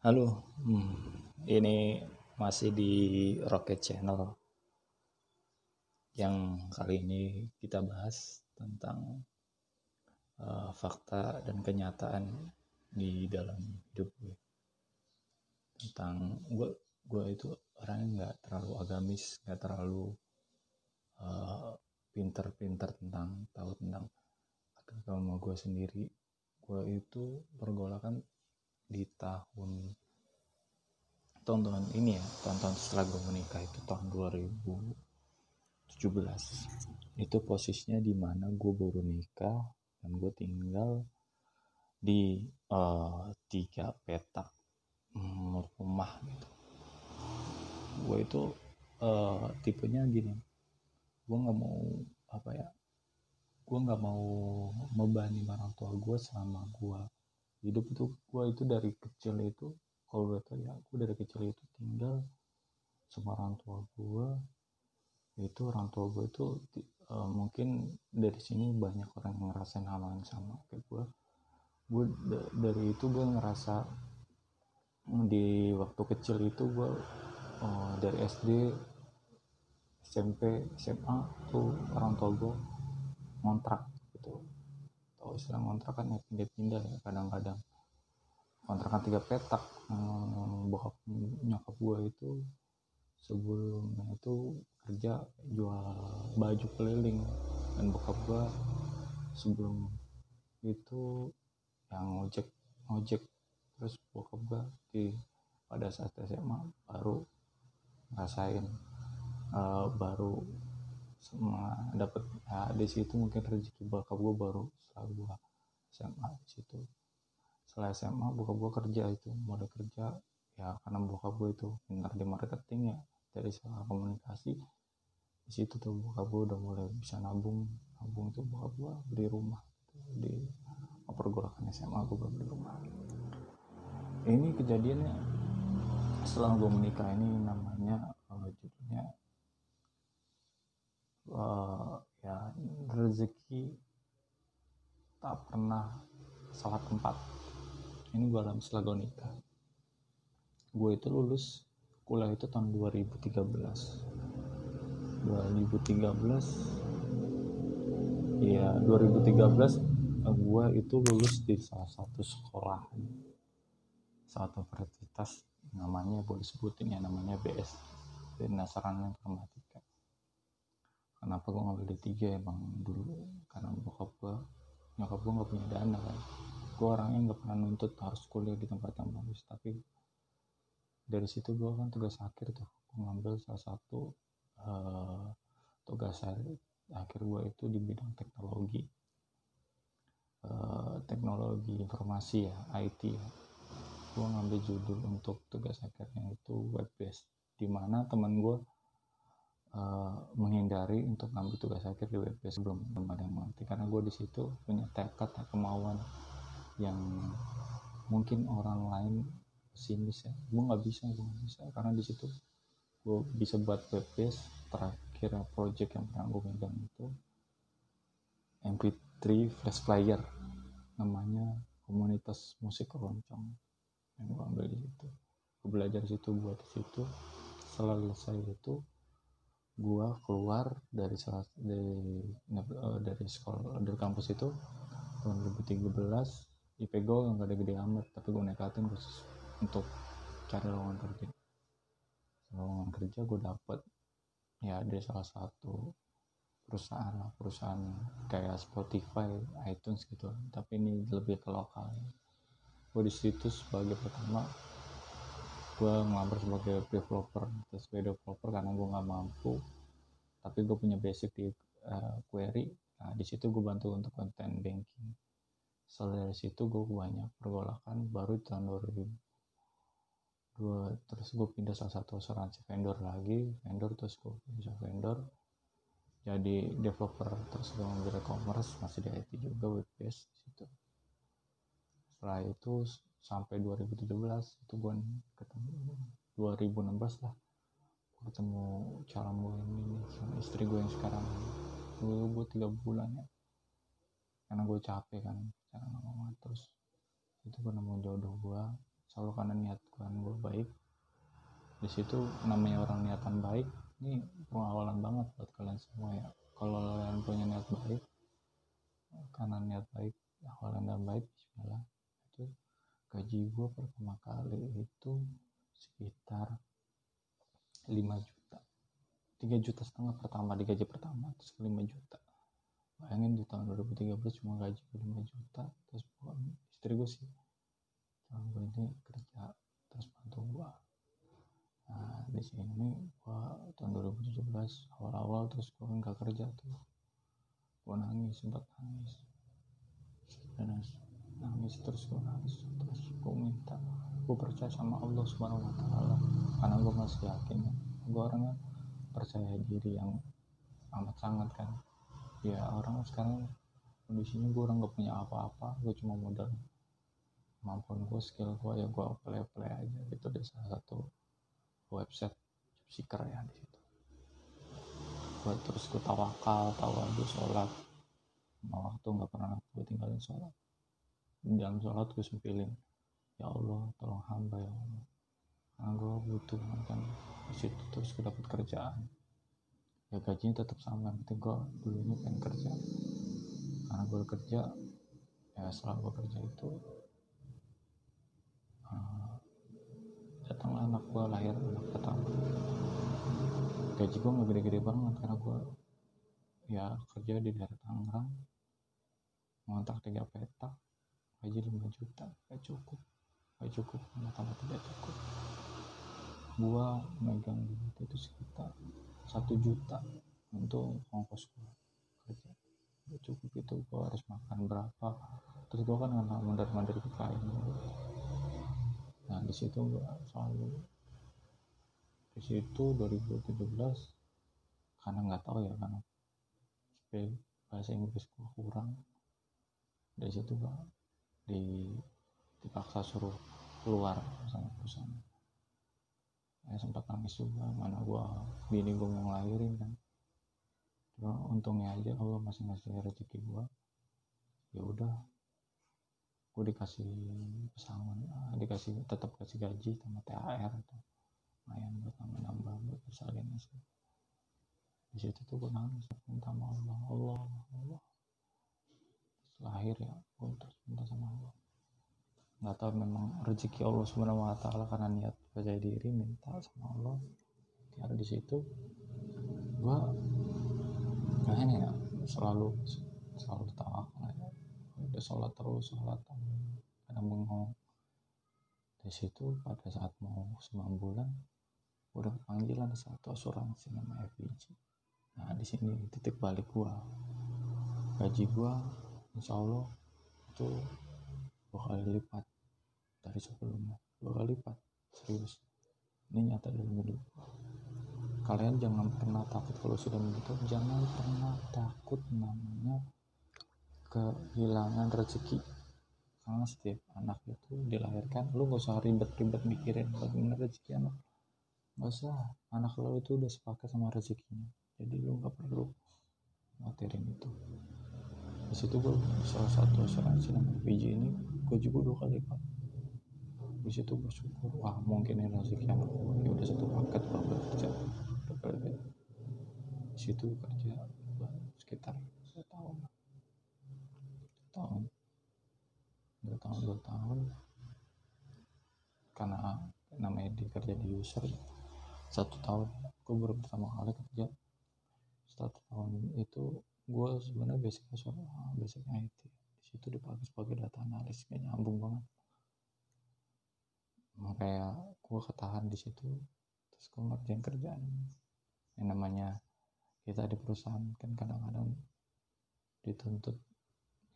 Halo, hmm, ini masih di Rocket Channel. Yang kali ini kita bahas tentang uh, fakta dan kenyataan di dalam hidup gue. Tentang gue gue itu orangnya nggak terlalu agamis nggak terlalu uh, pinter-pinter tentang tahu tentang agama gue sendiri. Gue itu pergolakan di tahun tahun-tahun ini ya tahun-tahun setelah gue menikah itu tahun 2017 itu posisinya di mana gue baru nikah dan gue tinggal di uh, tiga petak rumah gitu. Gue itu uh, tipenya gini gue nggak mau apa ya gue nggak mau membebani orang tua gue selama gue hidup itu gue itu dari kecil itu kalau tau ya gue dari kecil itu tinggal sama orang tua gue itu orang tua gue itu uh, mungkin dari sini banyak orang yang ngerasain hal yang sama kayak gue gue dari itu gue ngerasa di waktu kecil itu gue uh, dari SD SMP SMA tuh orang tua gue ngontrak kalau istilah ngontrak kan ya pindah-pindah ya. Kadang-kadang kontrakan tiga petak hmm, bokap nyokap gue itu sebelumnya itu kerja jual baju keliling. Dan bokap gue sebelum itu yang ojek ojek terus bokap gue di pada saat SMA baru ngerasain uh, baru semua dapat ya, di situ mungkin rezeki bokap gue baru setelah gue SMA di situ. Setelah SMA bokap gue kerja itu mulai kerja ya karena bokap gue itu pintar di marketing ya dari soal komunikasi. Di situ tuh bokap gue udah mulai bisa nabung nabung itu bokap gue beli rumah gitu, di pergolakan SMA gue beli rumah. Ini kejadiannya setelah gue menikah ini namanya uh, judulnya uh, ya rezeki tak pernah salah tempat. Ini gue alami setelah gue nikah. Gue itu lulus kuliah itu tahun 2013 2013 ya 2013 gue itu lulus di salah satu sekolah. Satu universitas namanya boleh sebutin ya namanya BS Binasaran Informatika kenapa gue ngambil D3 emang dulu? Karena bokap gue nyokap gue nggak punya dana kan. Gue orangnya nggak pernah nuntut harus kuliah di tempat yang bagus. Tapi dari situ gue kan tugas akhir tuh gue ngambil salah satu uh, tugas akhir gue itu di bidang teknologi. Uh, teknologi informasi ya IT ya. Gue ngambil judul untuk tugas akhirnya itu web based di mana teman gue uh, menghindari untuk ngambil tugas akhir di WP sebelum belum ada yang mengerti. Karena gue di situ punya tekad kemauan yang mungkin orang lain pesimis ya. Gue nggak bisa gue nggak bisa. Karena di situ gue bisa buat base terakhir project yang pernah gue pegang itu MP3 flash player namanya komunitas musik keroncong yang gue ambil di situ. Gue belajar di situ buat di situ. Selesai itu gua keluar dari salah dari eh, dari sekolah dari kampus itu tahun 2013 IP gue nggak ada gede amat tapi gue nekatin khusus untuk cari lowongan kerja. Lowongan kerja gue dapet ya dari salah satu perusahaan lah perusahaan kayak Spotify, iTunes gitu. Tapi ini lebih ke lokal. Gue di situ sebagai pertama gue ngelamar sebagai developer terus sebagai developer karena gue nggak mampu. Tapi gue punya basic di uh, query. Nah di situ gue bantu untuk konten banking. Setelah dari situ gue banyak pergolakan baru tahun 2000 dua terus gue pindah salah satu asuransi vendor lagi vendor terus gue pindah vendor jadi developer. Terus gue ngambil e-commerce masih di IT juga web based situ. Setelah itu sampai 2017 itu gue ketemu. 2016 lah ketemu calon gue ini sama istri gue yang sekarang. Dulu gue tiga bulan ya. Karena gue capek kan cara ngomong terus itu gue nemu jodoh gue selalu karena niat kan gue baik. Di situ namanya orang niatan baik ini pengawalan banget buat kalian semua ya. Kalau kalian punya niat baik karena niat baik awalan dan baik Bismillah gaji gue pertama kali itu sekitar 5 juta. 3 juta setengah pertama di gaji pertama terus 5 juta. Bayangin di tahun 2013 cuma gaji 5 juta terus bukan istri gue sih. Tahun gue ini kerja terus bantu gue nah di sini gue tahun 2017 awal-awal terus gue nggak kerja tuh. Gue nangis sempat nangis. Dan nangis terus gue nangis terus. Gue minta gue percaya sama Allah subhanahu wa taala. Karena gue masih yakin. Gue orangnya percaya diri yang amat sangat kan. Ya orang sekarang kondisinya gue orang gak punya apa-apa. Gue cuma modal kemampuan gue skill gue ya gue play play aja. Gitu di salah satu website job seeker ya di situ. Gue terus gue tawakal tawadu sholat. Mau waktu nggak pernah gue tinggalin sholat dalam sholat gue sempilin. Ya Allah tolong hamba ya Allah. Karena gue butuh kan. Situ terus gue dapat kerjaan. Ya gajinya tetap sama. Nanti gue dulunya pengen kerja. Karena gue kerja ya setelah gue kerja itu uh, datanglah anak gue lahir anak pertama. Gaji gue nggak gede-gede banget karena gue ya kerja di daerah Tangerang. Ngontrak tiga petak gaji 5 juta. Gak cukup. Gak cukup. Sama tidak cukup? Gua megang duit itu sekitar satu juta untuk ongkos gua kerja. Gak cukup itu. Gua harus makan berapa. Terus gua kan nggak mandar mandir ke klien. Nah di situ gua selalu di situ 2017 karena nggak tahu ya karena bahasa Inggris gua kurang. Dari situ gua di dipaksa suruh keluar sama perusahaan. Ya sempat nangis juga mana gua bini gua mau ngelahirin kan. Cuma untungnya aja Allah masih ngasih rezeki gua ya udah. Gua dikasih pesangon dikasih tetap kasih gaji sama THR atau lumayan buat nambah nambah buat persalinan di situ tuh gua nangis minta sama Allah Allah Allah lahir ya. Gue terus minta sama Allah. Nggak tahu memang rezeki Allah subhanahu wa taala karena niat percaya diri minta sama Allah. Tiada di situ gue kayaknya ya selalu selalu tawakal ya. Udah sholat terus sholat kadang bengong di situ pada saat mau 9 bulan dapat panggilan satu asuransi nama FBG nah di sini titik balik gua. Gaji gua insya Allah itu dua kali lipat dari sebelumnya. Dua kali lipat serius. Ini nyata dalam hidup kalian jangan pernah takut kalau sudah menikah jangan pernah takut namanya kehilangan rezeki. Karena setiap anak itu dilahirkan lu gak usah ribet-ribet mikirin bagaimana rezeki anak. Gak usah. Anak lo itu udah sepakat sama rezekinya. Jadi lu gak perlu materin itu situ gue salah satu asuransi nama PJ ini. Gue juga dua kali pak. Di situ bersyukur. Wah mungkin ini rezeki anak gue ya udah satu paket gue bekerja double di situ kerja sekitar dua tahun. Dua tahun. Dua tahun karena namanya di kerja di user satu tahun. Gue baru pertama kali kerja. Satu tahun itu gue sebenarnya basicnya soal basic IT di situ dipakai sebagai data analis kayak nyambung banget. Makanya gue ketahan di situ terus gue ngerjain kerjaan. Yang namanya kita di perusahaan kan kadang-kadang dituntut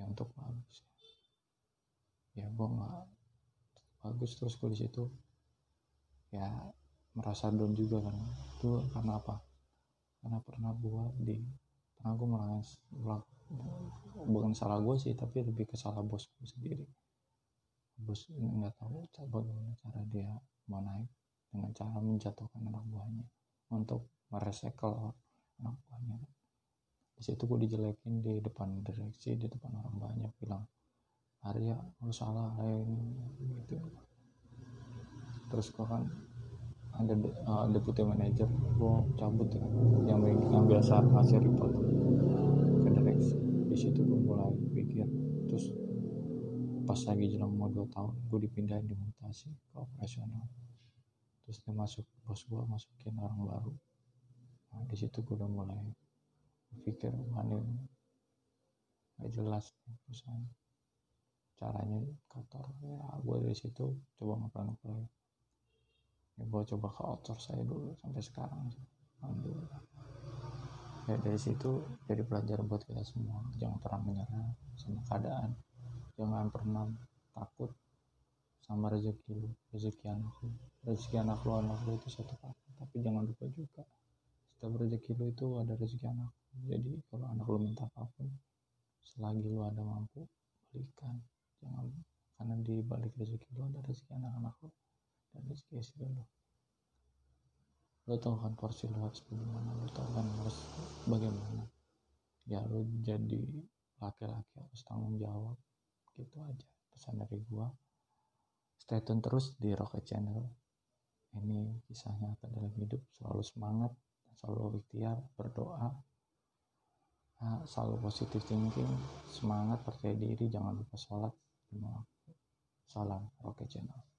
ya untuk bagus. Ya gue nggak bagus terus gue di situ ya merasa down juga kan. Itu karena apa? Karena pernah buat di pernah gue merasa bukan salah gue sih tapi lebih ke salah bos gue sendiri. Bos nggak tahu bagaimana cara dia mau naik dengan cara menjatuhkan anak buahnya untuk meresekel anak buahnya. Di situ gue dijelekin di depan direksi di depan orang banyak bilang Arya lu salah ini gitu. Terus gue kan ada uh, deputi manager gue cabut ya. Yang yang biasa ngasih report. Ke direksi di situ gue mulai pikir. Terus pas lagi jelang mau dua tahun gue dipindahin di mutasi ke operasional. Terus dia masuk bos gue masukin orang baru. Nah di situ gue udah mulai pikir mana gak jelas perusahaan. Caranya kotor ya gue dari situ coba ngapain ngapain gue coba ke outsource saya dulu sampai sekarang alhamdulillah. Ya dari situ jadi pelajaran buat kita semua. Jangan pernah menyerah sama keadaan. Jangan pernah takut sama rezeki lu rezeki anak lu. Rezeki anak lu anak lu itu satu paket tapi jangan lupa juga setiap rezeki lu itu ada rezeki anak lu. jadi kalau anak lu minta apa pun selagi lu ada mampu balikan. Jangan karena di balik rezeki lu ada rezeki anak-anak lu dan rezeki istri lo lo tau kan porsi lo harus bagaimana lo tau kan harus bagaimana. Ya lo jadi laki-laki harus tanggung jawab gitu aja pesan dari gua. Stay tune terus di Rocket Channel. Ini kisah nyata dalam hidup selalu semangat selalu ikhtiar berdoa. Nah, selalu positive thinking semangat percaya diri jangan lupa sholat. Salam Rocket Channel